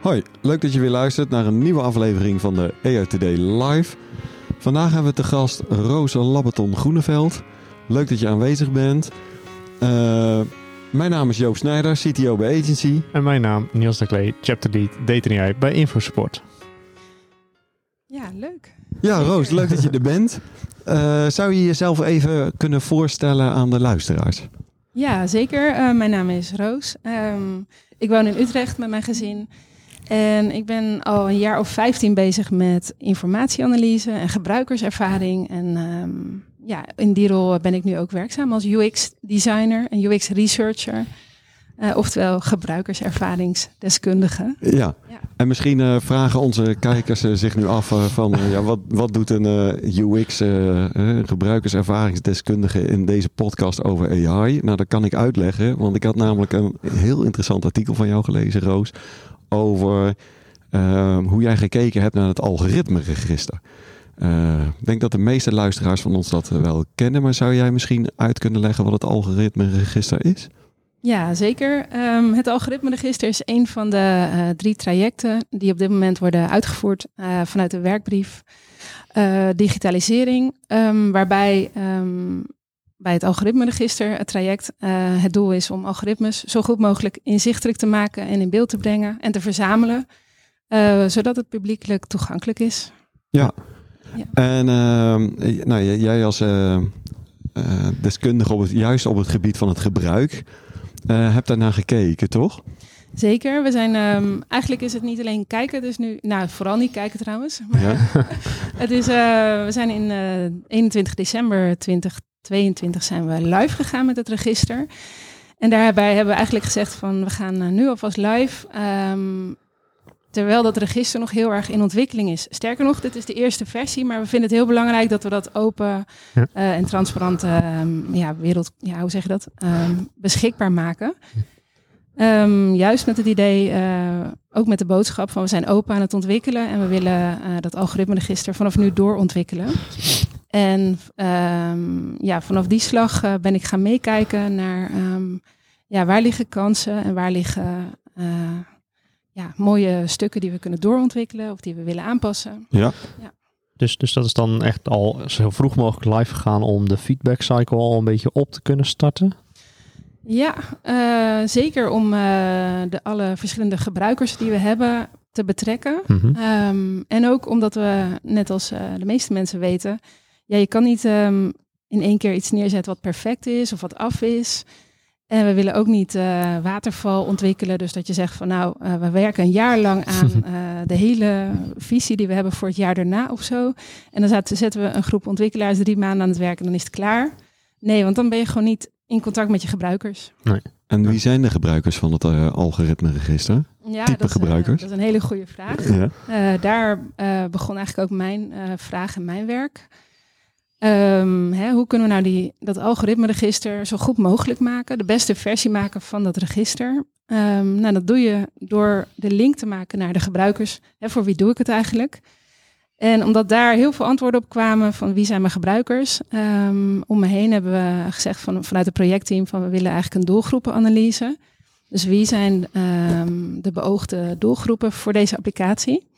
Hoi, leuk dat je weer luistert naar een nieuwe aflevering van de EOTD Live. Vandaag hebben we te gast Roos Labbeton Groeneveld. Leuk dat je aanwezig bent. Uh, mijn naam is Joop Snijder, CTO bij Agency. En mijn naam Niels de Klee, Chapter Lead Data bij InfoSupport. Ja, leuk. Ja, Roos, leuk dat je er bent. Uh, zou je jezelf even kunnen voorstellen aan de luisteraars? Ja, zeker. Uh, mijn naam is Roos. Um, ik woon in Utrecht met mijn gezin. En ik ben al een jaar of 15 bezig met informatieanalyse en gebruikerservaring. En um, ja, in die rol ben ik nu ook werkzaam als UX-designer en UX-researcher. Uh, oftewel gebruikerservaringsdeskundige. Ja, ja. en misschien uh, vragen onze kijkers uh, zich nu af van ja, wat, wat doet een UX gebruikerservaringsdeskundige in deze podcast over AI? Nou, dat kan ik uitleggen, want ik had namelijk een heel interessant artikel van jou gelezen, Roos, over ehm, hoe jij gekeken hebt naar het algoritmeregister. Uh, ik denk dat de meeste luisteraars van ons dat wel kennen, maar zou jij misschien uit kunnen leggen wat het algoritmeregister is? Ja, zeker. Um, het algoritmeregister is een van de uh, drie trajecten die op dit moment worden uitgevoerd vanuit de werkbrief digitalisering, um, waarbij bij het algoritmeregister, het traject, het doel is om algoritmes zo goed mogelijk inzichtelijk te maken en in beeld te brengen en te verzamelen, zodat het publiekelijk toegankelijk is. Ja, ja. En uh, nou, jij als uh, deskundige op het, juist op het gebied van het gebruik hebt daarnaar gekeken, toch? Zeker. We zijn um, eigenlijk is het niet alleen kijken, dus nu, nou vooral niet kijken trouwens. Maar ja. het is, we zijn in 21 december 2022 zijn we live gegaan met het register. En daarbij hebben we eigenlijk gezegd van we gaan nu alvast live. Um, Terwijl dat register nog heel erg in ontwikkeling is. Sterker nog, dit is de eerste versie, maar we vinden het heel belangrijk dat we dat open ja. uh, en transparant, uh, ja, wereld, ja, hoe zeg je dat, um, beschikbaar maken. Um, juist met het idee, uh, ook met de boodschap van we zijn open aan het ontwikkelen en we willen dat algoritmeregister vanaf nu doorontwikkelen. En um, ja, vanaf die slag ben ik gaan meekijken naar ja, waar liggen kansen en waar liggen ja, mooie stukken die we kunnen doorontwikkelen of die we willen aanpassen. Ja. ja. Dus, dus dat is dan echt al zo vroeg mogelijk live gegaan om de feedback cycle al een beetje op te kunnen starten? Ja, uh, zeker om de alle verschillende gebruikers die we hebben te betrekken. Mm -hmm. um, en ook omdat we, net als de meeste mensen weten, ja, je kan niet um, in één keer iets neerzetten wat perfect is of wat af is. En we willen ook niet uh, waterval ontwikkelen. Dus dat je zegt van nou, uh, we werken een jaar lang aan uh, de hele visie die we hebben voor het jaar daarna of zo. En dan zetten we een groep ontwikkelaars drie maanden aan het werk en dan is het klaar. Nee, want dan ben je gewoon niet in contact met je gebruikers. Nee. En wie zijn de gebruikers van het algoritmeregister? Ja, Type dat, gebruikers? dat is een hele goede vraag. Ja. daar begon eigenlijk ook mijn vraag en mijn werk. Um, hè, hoe kunnen we nou die, dat algoritmeregister zo goed mogelijk maken? De beste versie maken van dat register. Um, nou, dat doe je door de link te maken naar de gebruikers. Hè, voor wie doe ik het eigenlijk? En omdat daar heel veel antwoorden op kwamen van wie zijn mijn gebruikers. Um, om me heen hebben we gezegd van, vanuit het projectteam van we willen eigenlijk een doelgroepenanalyse. Dus wie zijn de beoogde doelgroepen voor deze applicatie?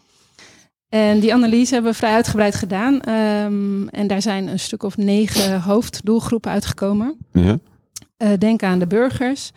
En die analyse hebben we vrij uitgebreid gedaan. Um, en daar zijn een stuk of negen hoofddoelgroepen uitgekomen. Ja. Uh, denk aan de burgers,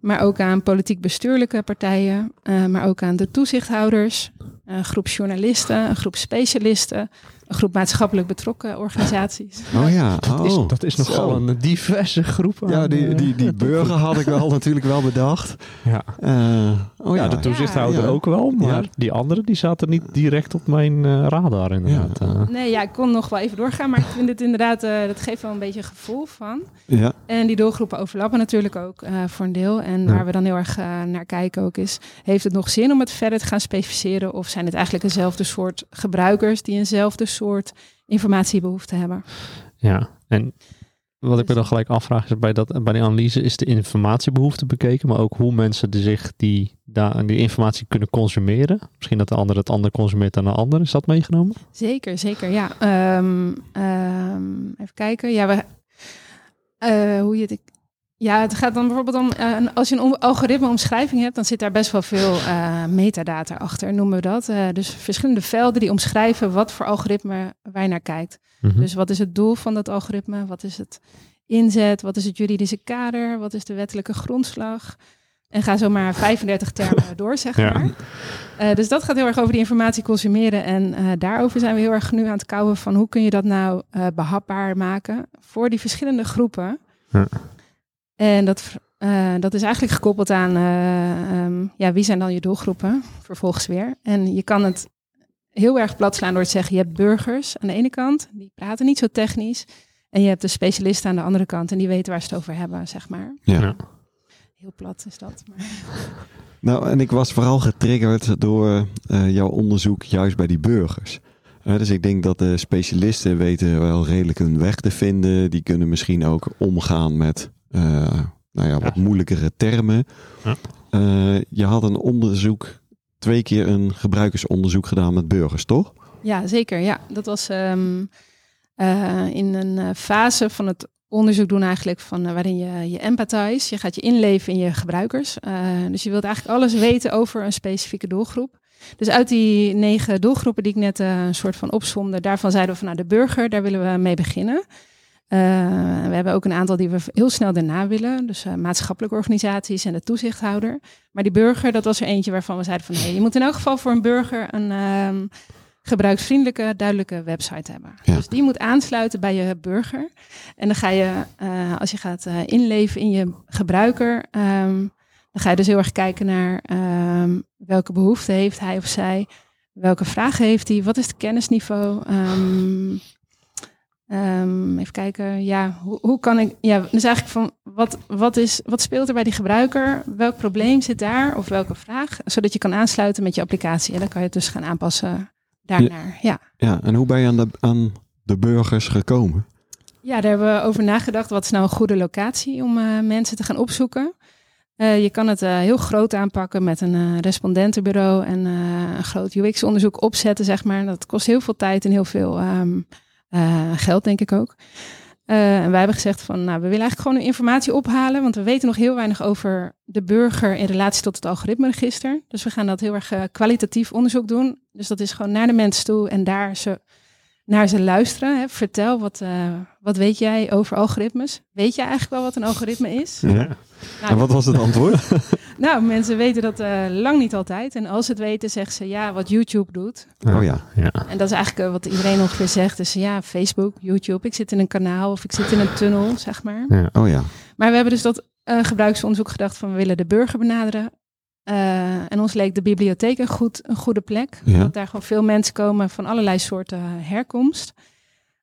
maar ook aan politiek-bestuurlijke partijen, uh, maar ook aan de toezichthouders, een groep journalisten, een groep specialisten, een groep maatschappelijk betrokken organisaties. Oh ja, oh. Dat, is, dat is nogal een diverse groep. Ja, die, die, die burger had ik wel natuurlijk wel bedacht. Ja, uh, oh ja, ja, de toezichthouder Ja, ja. ook wel, maar Ja. die anderen die zaten niet direct op mijn eh, radar inderdaad. Ja. Eh. Nee, ja, ik kon nog wel even doorgaan, maar ik vind het inderdaad, uh, dat geeft wel een beetje een gevoel van. Ja, En die doelgroepen overlappen natuurlijk ook uh, voor een deel. En Ja. waar we dan heel erg uh, naar kijken ook is, heeft het nog zin om het verder te gaan specificeren? Of zijn het eigenlijk dezelfde soort gebruikers die eenzelfde soort informatiebehoefte hebben? Ja, en wat ik me dan gelijk afvraag is bij, dat, bij die analyse is de informatiebehoefte bekeken, maar ook hoe mensen die zich die, daar, die informatie kunnen consumeren. Misschien dat de ander het ander consumeert dan de ander. Is dat meegenomen? Zeker, zeker, ja. Um, um, even kijken. Ja, we, uh, hoe je het... Ja, het gaat dan bijvoorbeeld om, uh, als je een algoritme-omschrijving hebt, dan zit daar best wel veel uh, metadata achter, noemen we dat. Uh, dus verschillende velden die omschrijven wat voor algoritme wij naar kijkt. Mm -hmm. Dus wat is het doel van dat algoritme? Wat is het inzet? Wat is het juridische kader? Wat is de wettelijke grondslag? En ga zo maar 35 termen door, zeg maar. Ja. dus dat gaat heel erg over die informatie consumeren. En daarover zijn we heel erg nu aan het kouwen van hoe kun je dat nou behapbaar maken voor die verschillende groepen. Ja. En dat, uh, dat is eigenlijk gekoppeld aan uh, um, ja, wie zijn dan je doelgroepen, vervolgens weer. En je kan het heel erg plat slaan door te zeggen, je hebt burgers aan de ene kant, die praten niet zo technisch. En je hebt de specialisten aan de andere kant en die weten waar ze het over hebben, zeg maar. Ja. Heel plat is dat. Maar... Nou, en ik was vooral getriggerd door uh, jouw onderzoek juist bij die burgers. Uh, dus ik denk dat de specialisten weten wel redelijk hun weg te vinden. Die kunnen misschien ook omgaan met nou ja, wat ja. moeilijkere termen. Ja. Uh, je had een onderzoek, twee keer een gebruikersonderzoek gedaan met burgers, toch? Ja, zeker. Ja, dat was um, uh, in een fase van het onderzoek doen eigenlijk van waarin je je empathize. Je gaat je inleven in je gebruikers. dus je wilt eigenlijk alles weten over een specifieke doelgroep. Dus uit die negen doelgroepen die ik net een soort van opzomde, daarvan zeiden we van nou de burger, daar willen we mee beginnen. Uh, hebben ook een aantal die we heel snel daarna willen. Dus uh, maatschappelijke organisaties en de toezichthouder. Maar die burger, dat was er eentje waarvan we zeiden van... Hey, je moet in elk geval voor een burger een um, gebruiksvriendelijke, duidelijke website hebben. Ja. Dus die moet aansluiten bij je burger. En dan ga je, uh, als je gaat inleven in je gebruiker... Um, dan ga je dus heel erg kijken naar um, welke behoeften heeft hij of zij... Welke vragen heeft hij? Wat is het kennisniveau? Um, Um, even kijken, ja, hoe, hoe, kan ik, ja, dus eigenlijk van wat, wat, is, wat speelt er bij die gebruiker? Welk probleem zit daar of welke vraag? Zodat je kan aansluiten met je applicatie en dan kan je het dus gaan aanpassen daarnaar. Ja, ja. ja en hoe ben je aan de, aan de burgers gekomen? Ja, daar hebben we over nagedacht. Wat is nou een goede locatie om uh, mensen te gaan opzoeken? Uh, je kan het uh, heel groot aanpakken met een respondentenbureau en een groot UX-onderzoek opzetten, zeg maar. Dat kost heel veel tijd en heel veel. Um, uh, geld denk ik ook. Uh, en wij hebben gezegd van, nou, we willen eigenlijk gewoon informatie ophalen, want we weten nog heel weinig over de burger in relatie tot het algoritmeregister. Dus we gaan dat heel erg uh, kwalitatief onderzoek doen. Dus dat is gewoon naar de mensen toe en daar ze, naar ze luisteren. Hè. Vertel, wat, wat weet jij over algoritmes? Weet je eigenlijk wel wat een algoritme is? Ja. Nou, en wat was het antwoord? nou, mensen weten dat uh, lang niet altijd. En als ze het weten, zeggen ze ja, wat YouTube doet. Oh ja. ja. En dat is eigenlijk uh, wat iedereen ongeveer zegt. Dus ja, Facebook, YouTube. Ik zit in een kanaal of ik zit in een tunnel, zeg maar. Ja. Oh ja. Maar we hebben dus dat uh, gebruiksonderzoek gedacht van we willen de burger benaderen. En ons leek de bibliotheek een, goed, een goede plek. Ja. Dat daar gewoon veel mensen komen van allerlei soorten herkomst.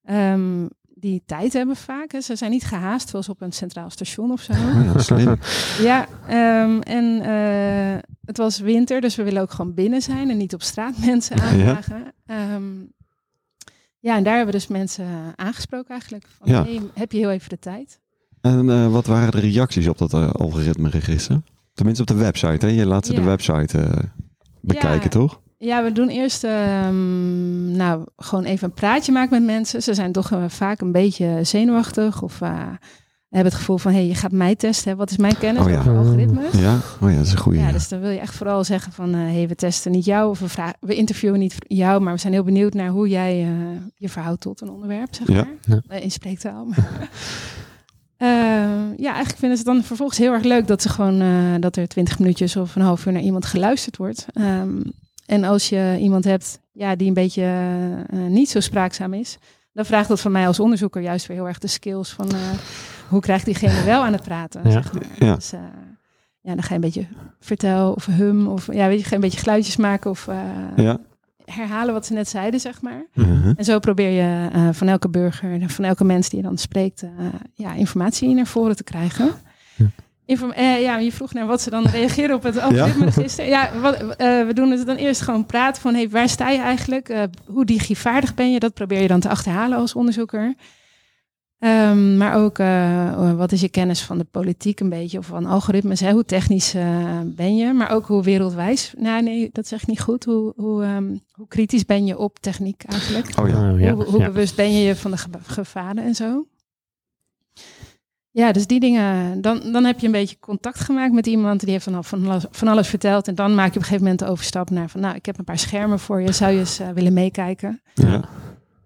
Um, die tijd hebben vaak. Hè. Ze zijn niet gehaast, zoals op een centraal station of zo. Ja, slim. ja, um, en uh, het was winter, dus we willen ook gewoon binnen zijn en niet op straat mensen aanvragen. Ja. Um, ja, en daar hebben we dus mensen aangesproken eigenlijk. Van, ja. hey, heb je heel even de tijd? En uh, wat waren de reacties op dat uh, algoritme-register? Tenminste op de website, hè? Je laat ze ja. de website bekijken, ja. toch? Ja, we doen eerst um, nou, gewoon even een praatje maken met mensen. Ze zijn toch uh, vaak een beetje zenuwachtig of uh, hebben het gevoel van... hé, hey, je gaat mij testen, wat is mijn kennis oh, ja. over algoritmes? Ja, oh, ja dat is een goede. Ja, dus dan wil je echt vooral zeggen van... hé, uh, hey, we testen niet jou of we, vragen, we interviewen niet jou... maar we zijn heel benieuwd naar hoe jij je verhoudt tot een onderwerp, zeg ja. maar. Ja. in spreektaal. Uh, ja, eigenlijk vinden ze het dan vervolgens heel erg leuk dat ze gewoon uh, dat er twintig minuutjes of een half uur naar iemand geluisterd wordt. Um, en als je iemand hebt ja, die een beetje uh, niet zo spraakzaam is, dan vraagt dat van mij als onderzoeker juist weer heel erg de skills van uh, hoe krijgt diegene wel aan het praten. Ja. Zeg maar. ja. Dus ja, dan ga je een beetje vertel of hum of ja, weet je, ga je een beetje geluidjes maken of ja. Herhalen wat ze net zeiden, zeg maar. Uh-huh. En zo probeer je van elke burger, van elke mens die je dan spreekt, ja, informatie naar voren te krijgen. Ja. Inform uh, ja, je vroeg naar wat ze dan reageren op het algoritme-register. Ja, ja wat, we doen het dan eerst gewoon praten van... Hey, waar sta je eigenlijk? Hoe digivaardig ben je? Dat probeer je dan te achterhalen als onderzoeker. Um, maar ook, wat is je kennis van de politiek een beetje? Of van algoritmes? Hè? Hoe technisch ben je? Maar ook hoe wereldwijs? Nou, nee, dat zeg ik niet goed. Hoe, hoe, um, hoe kritisch ben je op techniek eigenlijk? Oh ja. Hoe, hoe ja. bewust ben je je van de ge gevaren en zo? Ja, dus die dingen, dan, dan heb je een beetje contact gemaakt met iemand die heeft van, van, alles, van alles verteld. En dan maak je op een gegeven moment de overstap naar van, nou, ik heb een paar schermen voor je, zou je eens eh, willen meekijken? Ja.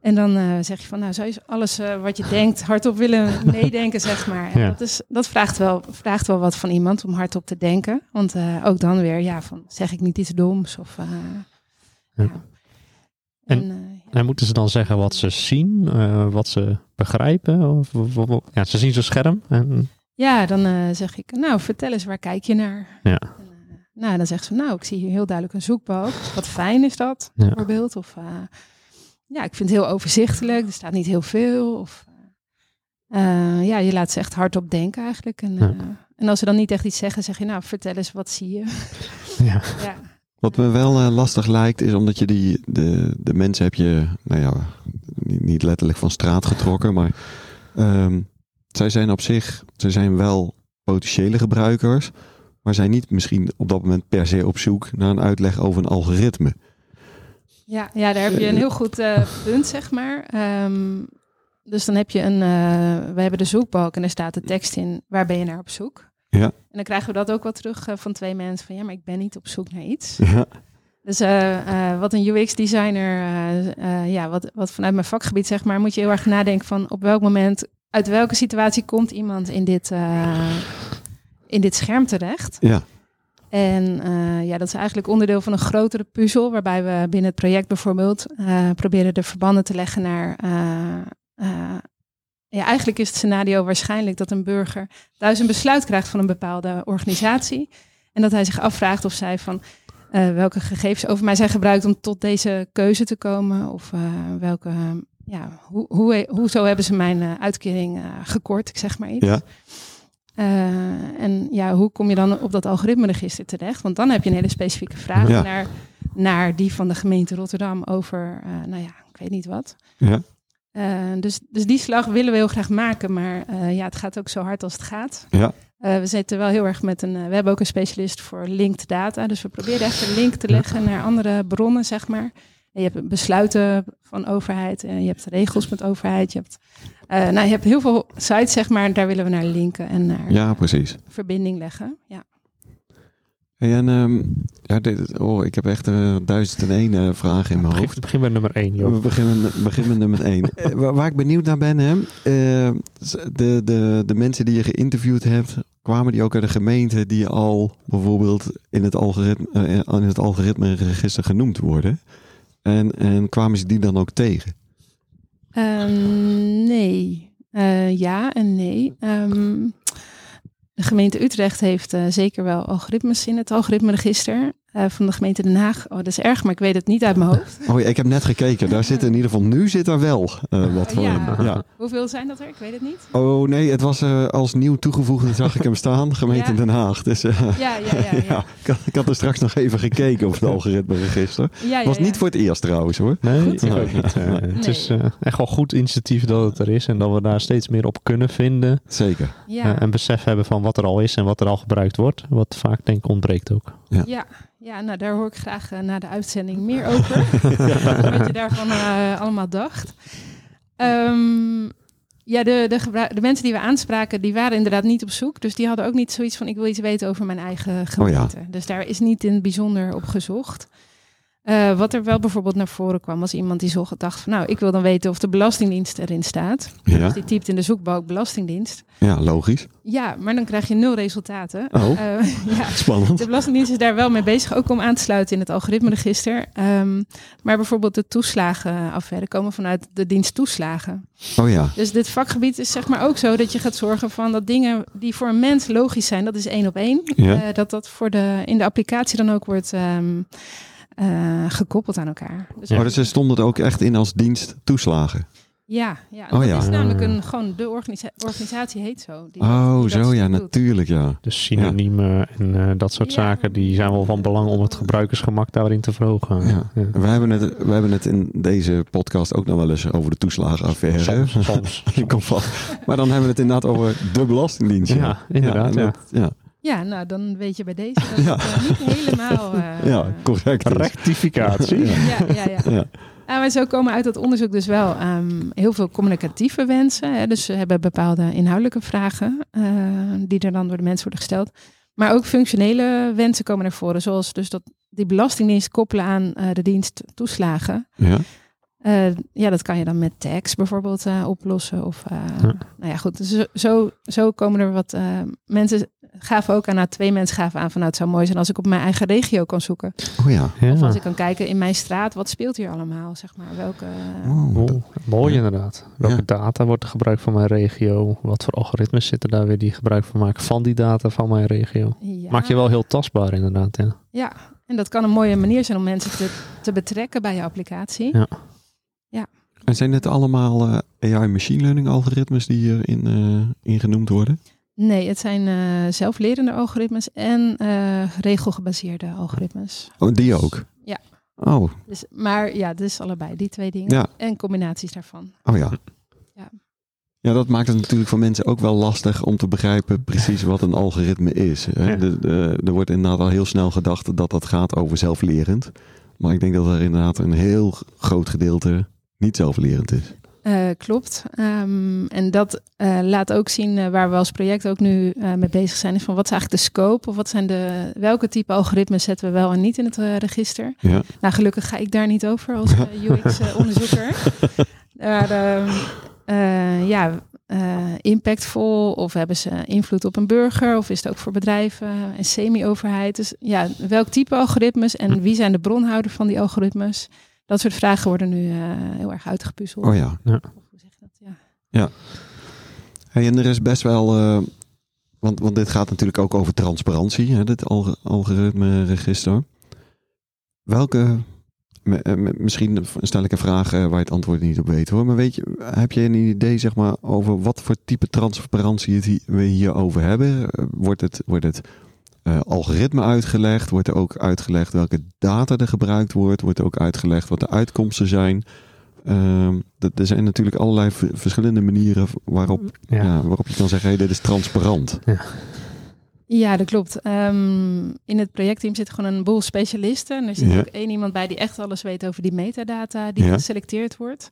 En dan eh, zeg je van, nou, zou je alles eh, wat je denkt hardop willen meedenken, zeg maar. En Ja. dat, is, dat vraagt, wel, vraagt wel wat van iemand om hardop te denken. Want eh, ook dan weer, ja, van, zeg ik niet iets doms? Of, Ja. ja. En- En, En moeten ze dan zeggen wat ze zien, wat ze begrijpen? Of, of- of- ja, ze zien zo'n scherm. En, Ja, dan zeg ik, nou, vertel eens, waar kijk je naar? Ja. En, nou, dan zegt ze, nou, ik zie hier heel duidelijk een zoekbalk. Wat fijn is dat, bijvoorbeeld. Of, ja, ik vind het heel overzichtelijk, er staat niet heel veel. Of, eh, ja, je laat ze echt hardop denken eigenlijk. En, Ja. eh, en als ze dan niet echt iets zeggen, zeg je, nou, vertel eens, wat zie je? ja. ja. Wat me wel eh, lastig lijkt, is omdat je die, de, de mensen heb je, nou ja, niet, niet letterlijk van straat getrokken, maar ehm, zij zijn op zich, zij zijn wel potentiële gebruikers, maar zijn niet misschien op dat moment per se op zoek naar een uitleg over een algoritme. Ja, ja, daar heb je een heel goed eh, punt, zeg maar. Ehm, dus dan heb je een, eh, we hebben de zoekbalk en daar staat de tekst in, waar ben je naar op zoek? Ja. En dan krijgen we dat ook wel terug eh, van twee mensen van, ja, maar ik ben niet op zoek naar iets. Ja, Dus wat een UX-designer, ja, wat, wat vanuit mijn vakgebied zeg maar, moet je heel erg nadenken van op welk moment, uit welke situatie komt iemand in dit, in dit scherm terecht. ja, En eh, ja, dat is eigenlijk onderdeel van een grotere puzzel, waarbij we binnen het project bijvoorbeeld eh, proberen de verbanden te leggen naar. eh, ja, eigenlijk is het scenario waarschijnlijk dat een burger thuis een besluit krijgt van een bepaalde organisatie. En dat hij zich afvraagt of zij van welke gegevens over mij zijn gebruikt om tot deze keuze te komen. Of welke, ja, hoe, hoe, hoezo hebben ze mijn uitkering gekort, ik zeg maar iets. ja, Eh, en ja, hoe kom je dan op dat algoritmeregister terecht? Want dan heb je een hele specifieke vraag Ja. naar, naar die van de gemeente Rotterdam over, eh, nou ja, ik weet niet wat. ja, Eh, dus, dus die slag willen we heel graag maken, maar ja, het gaat ook zo hard als het gaat. ja, we zitten wel heel erg met een. we hebben ook een specialist voor linked data. Dus we proberen echt een link te leggen naar andere bronnen, zeg maar. Je hebt besluiten van overheid, en je hebt regels met overheid. Je hebt, eh, nou, je hebt heel veel sites, zeg maar. Daar willen we naar linken en naar ja, precies. verbinding leggen. Ja. Hey, en ehm, ja, dit, oh, ik heb echt eh, duizend en één eh, vragen in mijn Begin, hoofd. begin bij nummer één, We joh. beginnen, beginnen met nummer één. Waar, waar ik benieuwd naar ben, hè, de, de, de mensen die je geïnterviewd hebt, kwamen die ook uit de gemeente die al bijvoorbeeld in het algoritme, in het algoritme-register genoemd worden? En, en kwamen ze die dan ook tegen? Ehm, nee. Eh, ja en nee. Ehm, de gemeente Utrecht heeft eh, zeker wel algoritmes in het algoritmeregister. Eh, van de gemeente Den Haag. Oh, dat is erg, maar ik weet het niet uit mijn hoofd. Oh, ja, ik heb net gekeken. Daar zit in ieder geval, nu zit er wel eh, wat van Ja. Hoeveel zijn dat er? Ik weet het niet. Oh nee, het was eh, als nieuw toegevoegd, zag ik hem staan, gemeente Ja. Den Haag. Dus eh, Ja, ja, ja. ja. ja, ik, had, ik had er straks nog even gekeken op het algoritme-register. ja, ja, was ja. niet voor het eerst trouwens hoor. Nee, Goed. ik ook niet. Het is eh, echt wel goed initiatief dat het er is en dat we daar steeds meer op kunnen vinden. Zeker. Ja. en besef hebben van wat er al is en wat er al gebruikt wordt. Wat vaak denk ik ontbreekt ook. Ja, ja, nou daar hoor ik graag eh, na de uitzending meer over. Wat je daarvan eh, allemaal dacht. Ehm, ja, de, de, de mensen die we aanspraken, die waren inderdaad niet op zoek. Dus die hadden ook niet zoiets van, ik wil iets weten over mijn eigen gemeente. Dus daar is niet in het bijzonder op gezocht. Eh, wat er wel bijvoorbeeld naar voren kwam, was iemand die zo dacht van, nou, ik wil dan weten of de Belastingdienst erin staat. Ja, Dus die typt in de zoekbalk Belastingdienst. ja logisch. Ja, maar dan krijg je nul resultaten. Oh. Eh, ja, Spannend. de Belastingdienst is daar wel mee bezig, ook om aan te sluiten in het algoritmeregister. Ehm, maar bijvoorbeeld de toeslagenaffaire komen vanuit de dienst toeslagen. Oh ja, Dus dit vakgebied is zeg maar ook zo dat je gaat zorgen van dat dingen die voor een mens logisch zijn, dat is één op één. Ja. Eh, dat dat voor de, in de applicatie dan ook wordt ehm, eh, gekoppeld aan elkaar. Dus Ja. oh, dus er stond het ook echt in als dienst toeslagen. ja, ja. Oh dat ja. is namelijk een, gewoon de organisa- organisatie heet zo. die Oh die zo, ja, doet. natuurlijk ja. Dus synoniemen en eh, dat soort Ja. zaken, die zijn wel van belang om het gebruikersgemak daarin te verhogen. Ja. We hebben, het, we hebben het in deze podcast ook nog wel eens over de toeslagenaffaire. Soms, soms. Maar dan hebben we het inderdaad over de Belastingdienst. Ja, inderdaad, ja. Ja. Nou dan weet je bij deze dat Ja. het eh, niet helemaal... eh, ja, correct. is. Rectificatie. Ja. Ja, ja, ja. Ja. Uh, maar zo komen uit dat onderzoek dus wel um, heel veel communicatieve wensen. Hè. Dus ze hebben bepaalde inhoudelijke vragen uh, die er dan door de mensen worden gesteld. Maar ook functionele wensen komen naar voren. Zoals dus dat die belastingdienst koppelen aan uh, de dienst toeslagen. Ja. Uh, ja, dat kan je dan met tags bijvoorbeeld uh, oplossen. Of, uh, ja. Nou ja, goed. Dus zo, zo komen er wat mensen gaven ook aan. Nou, twee mensen gaven aan van nou, het zou mooi zijn als ik op mijn eigen regio kan zoeken. Oh ja. ja. Of als ik kan kijken in mijn straat, wat speelt hier allemaal, zeg maar. Welke... Oh, oh, mooi inderdaad. Welke ja. data wordt er gebruikt van mijn regio? Wat voor algoritmes zitten daar weer die gebruik van maken van die data van mijn regio? Ja. Maak je wel heel tastbaar inderdaad, ja. Ja, en dat kan een mooie manier zijn om mensen te, te betrekken bij je applicatie. Ja. Ja. En zijn het allemaal uh, AI machine learning algoritmes die hierin uh, in genoemd worden? Nee, het zijn uh, zelflerende algoritmes en regelgebaseerde algoritmes. Oh, die ook? Ja. Oh. Dus, maar ja, dus allebei, die twee dingen. Ja. En combinaties daarvan. Oh ja. Ja. Ja, dat maakt het natuurlijk voor mensen ook wel lastig om te begrijpen precies wat een algoritme is. Hè? Ja. De, de, er wordt inderdaad al heel snel gedacht dat dat gaat over zelflerend. Maar ik denk dat er inderdaad een heel groot gedeelte niet zelflerend is. Uh, klopt. Um, en dat uh, laat ook zien uh, waar we als project ook nu mee bezig zijn. Is van wat is eigenlijk de scope? Of wat zijn de, welke type algoritmes zetten we wel en niet in het register? Ja. Nou, gelukkig ga ik daar niet over als UX-onderzoeker. maar ja, impactvol of hebben ze invloed op een burger of is het ook voor bedrijven en semi-overheid? Dus ja, welk type algoritmes en wie zijn de bronhouders van die algoritmes? Dat soort vragen worden nu uh, heel erg uitgepuzzeld. Oh ja. ja. Hoe zeg je dat? Ja. Ja. Hey, en er is best wel, uh, want, want dit gaat natuurlijk ook over transparantie, hè, dit alg algoritme register. Welke, misschien stel ik een vraag uh, waar je het antwoord niet op weet hoor, maar weet je, heb je een idee zeg maar over wat voor type transparantie het hier, we hier over hebben? Wordt het, wordt het uh, algoritme uitgelegd? Wordt er ook uitgelegd welke data er gebruikt wordt? Wordt er ook uitgelegd wat de uitkomsten zijn? Uh, er zijn natuurlijk allerlei verschillende manieren waarop, ja. Ja, waarop je kan zeggen: hey, dit is transparant. Ja. Ja, dat klopt. Um, in het projectteam zit gewoon een boel specialisten. En er zit ook één iemand bij die echt alles weet over die metadata die geselecteerd wordt.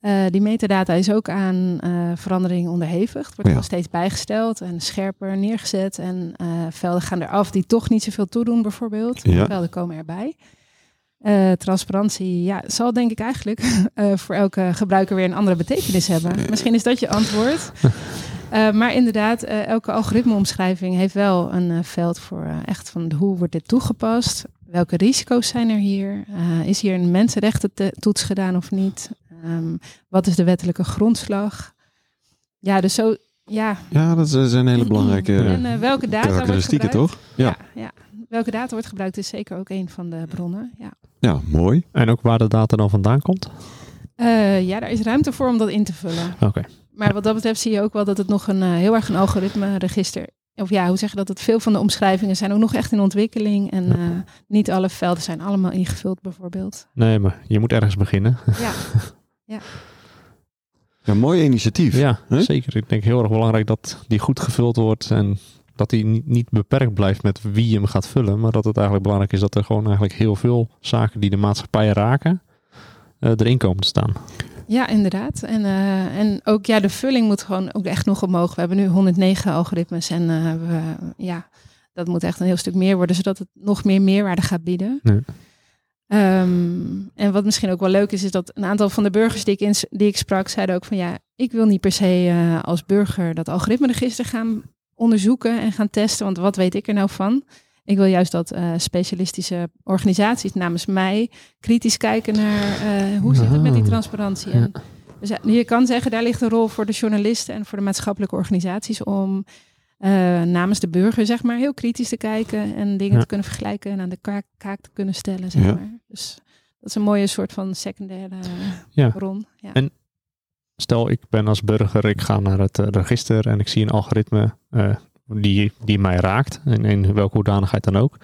Uh, die metadata is ook aan uh, verandering onderhevig. Het wordt ja. nog steeds bijgesteld en scherper neergezet. En uh, velden gaan eraf die toch niet zoveel toedoen, bijvoorbeeld. Ja. Velden komen erbij. transparantie ja, zal denk ik eigenlijk voor elke gebruiker weer een andere betekenis hebben. Misschien is dat je antwoord. maar inderdaad, elke algoritmeomschrijving heeft wel een veld voor echt van hoe wordt dit toegepast? Welke risico's zijn er hier? is hier een mensenrechtentoets gedaan of niet? Um, wat is de wettelijke grondslag? Ja, dus zo, ja. Ja, dat zijn hele belangrijke en, uh, welke data karakteristieken, wordt toch? Ja. ja. Ja, welke data wordt gebruikt is zeker ook een van de bronnen. Ja, ja mooi. En ook waar de data dan vandaan komt? Uh, ja, daar is ruimte voor om dat in te vullen. Oké. Okay. Maar wat dat betreft zie je ook wel dat het nog een uh, heel erg een algoritme register of ja, hoe zeg je dat? Het veel van de omschrijvingen zijn ook nog echt in ontwikkeling. En ja. uh, niet alle velden zijn allemaal ingevuld, bijvoorbeeld. Nee, maar je moet ergens beginnen. Ja. ja. Ja, mooi initiatief. Ja, zeker. Ik denk heel erg belangrijk dat die goed gevuld wordt. En dat die niet, niet beperkt blijft met wie hem gaat vullen. Maar dat het eigenlijk belangrijk is dat er gewoon eigenlijk heel veel zaken die de maatschappij raken, uh, erin komen te staan. Ja, inderdaad. En, uh, en ook ja, de vulling moet gewoon ook echt nog omhoog. We hebben nu 109 algoritmes en uh, we, ja, dat moet echt een heel stuk meer worden, zodat het nog meer meerwaarde gaat bieden. Nee. Um, en wat misschien ook wel leuk is, is dat een aantal van de burgers die ik, in, die ik sprak, zeiden ook van ja, ik wil niet per se uh, als burger dat algoritmeregister gaan onderzoeken en gaan testen, want wat weet ik er nou van? Ik wil juist dat uh, specialistische organisaties namens mij kritisch kijken naar uh, hoe zit het met die transparantie. En dus je kan zeggen, daar ligt een rol voor de journalisten en voor de maatschappelijke organisaties om uh, namens de burger, zeg maar, heel kritisch te kijken en dingen Ja. te kunnen vergelijken en aan de kaak, kaak te kunnen stellen, zeg Ja. maar. Dus dat is een mooie soort van secundaire Ja. bron. Ja. En- Stel, ik ben als burger, ik ga naar het eh, register en ik zie een algoritme eh, die, die mij raakt, in, in welke hoedanigheid dan ook.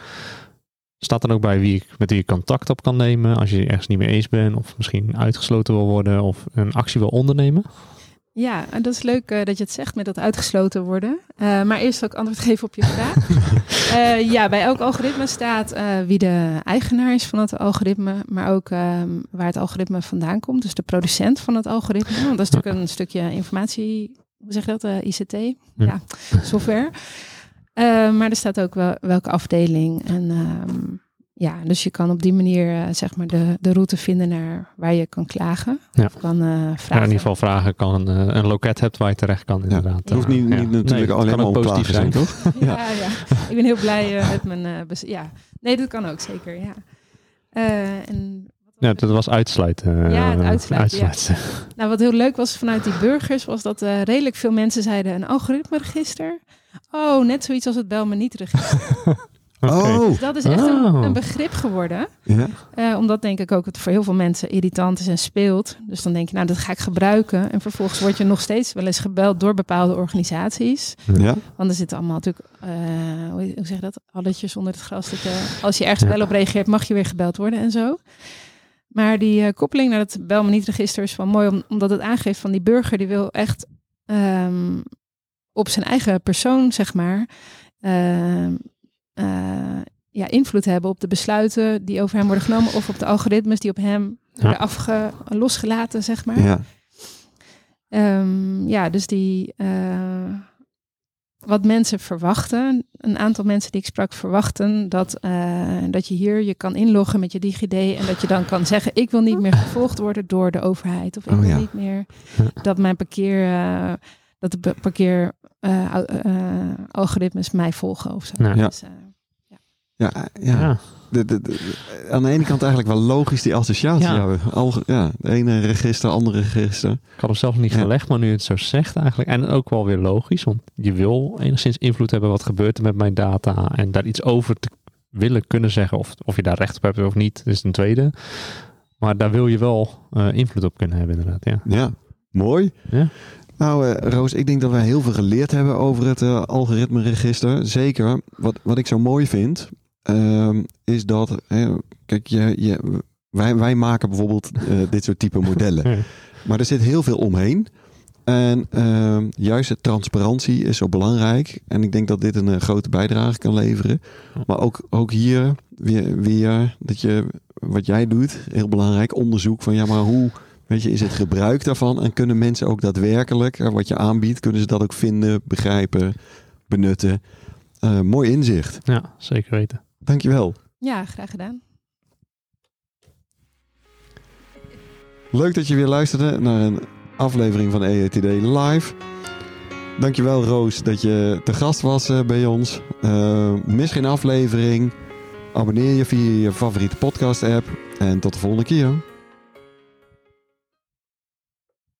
Staat dan ook bij wie ik, met wie ik contact op kan nemen als je ergens niet mee eens bent of misschien uitgesloten wil worden of een actie wil ondernemen? Ja, en dat is leuk uh, dat je het zegt met dat uitgesloten worden. Uh, maar eerst ook antwoord geven op je vraag. uh, ja, bij elk algoritme staat wie de eigenaar is van het algoritme, maar ook um, waar het algoritme vandaan komt. Dus de producent van het algoritme. Want dat is natuurlijk een stukje informatie, hoe zeg je dat, ICT? Ja, ja software. maar er staat ook wel welke afdeling en... Um, ja, dus je kan op die manier uh, zeg maar de, de route vinden naar waar je kan klagen. Ja. Of kan, uh, vragen. Ja, in ieder geval vragen kan uh, een loket hebt waar je terecht kan inderdaad. Het hoeft niet, niet natuurlijk nee, alleen maar positief zijn, toch? ja. ja, ik ben heel blij met mijn... ja, nee, dat kan ook zeker, ja. en ja, dat was uitsluiten. ja, het uitsluiten. uitsluiten. Ja. Nou, wat heel leuk was vanuit die burgers, was dat uh, redelijk veel mensen zeiden een algoritmeregister. Oh, net zoiets als het bel me niet register. Oh. Dus dat is echt een, een, begrip geworden. Ja. Uh, omdat denk ik ook het voor heel veel mensen irritant is en speelt. Dus dan denk je, nou dat ga ik gebruiken. En vervolgens word je nog steeds wel eens gebeld door bepaalde organisaties. Ja. Want er zitten allemaal natuurlijk, uh, hoe zeg je dat, alletjes onder het gras. Dat, als je ergens ja. wel op reageert, mag je weer gebeld worden en zo. Maar die uh, koppeling naar het bel me niet register is wel mooi. Om, omdat het aangeeft van die burger, die wil echt um, op zijn eigen persoon, zeg maar... Uh, ja, invloed hebben op de besluiten die over hem worden genomen of op de algoritmes die op hem worden afge losgelaten, zeg maar. Ja, um, ja dus die uh, wat mensen verwachten, een aantal mensen die ik sprak verwachten dat, uh, dat je hier je kan inloggen met je DigiD en dat je dan kan zeggen ik wil niet meer gevolgd worden door de overheid of ik oh, wil ja. niet meer dat mijn parkeer dat de parkeer algoritmes mij volgen of zo. Ja. Dus, ja, ja. Ja. De, de, de- aan de ene kant eigenlijk wel logisch die associatie Ja. hebben. Al, ja, de ene register, andere register. Ik had hem zelf niet Ja. gelegd, maar nu het zo zegt eigenlijk. En ook wel weer logisch, want je wil enigszins invloed hebben. Wat gebeurt er met mijn data? En daar iets over te willen kunnen zeggen. Of, of je daar recht op hebt of niet, is een tweede. Maar daar wil je wel eh, invloed op kunnen hebben inderdaad. Ja. Ja, mooi. Ja. Nou, eh, Roos, ik denk dat wij heel veel geleerd hebben over het eh algoritme-register. Zeker. Wat, wat ik zo mooi vind, ehm, is dat, hè, kijk, je, je, wij, wij maken bijvoorbeeld eh, dit soort type modellen. Ja. Maar er zit heel veel omheen. En ehm, juist de transparantie is zo belangrijk. En ik denk dat dit een eh, grote bijdrage kan leveren. Maar ook, ook hier weer, weer dat je wat jij doet, heel belangrijk, onderzoek van ja, maar hoe weet je, is het gebruik daarvan? En kunnen mensen ook daadwerkelijk eh, wat je aanbiedt, kunnen ze dat ook vinden, begrijpen, benutten? Mooi inzicht. ja, zeker weten. Dankjewel. Ja, graag gedaan. Leuk dat je weer luisterde naar een aflevering van EATD Live. Dankjewel Roos dat je te gast was eh, bij ons. Eh, mis geen aflevering. Abonneer je via je favoriete podcast app. En tot de volgende keer.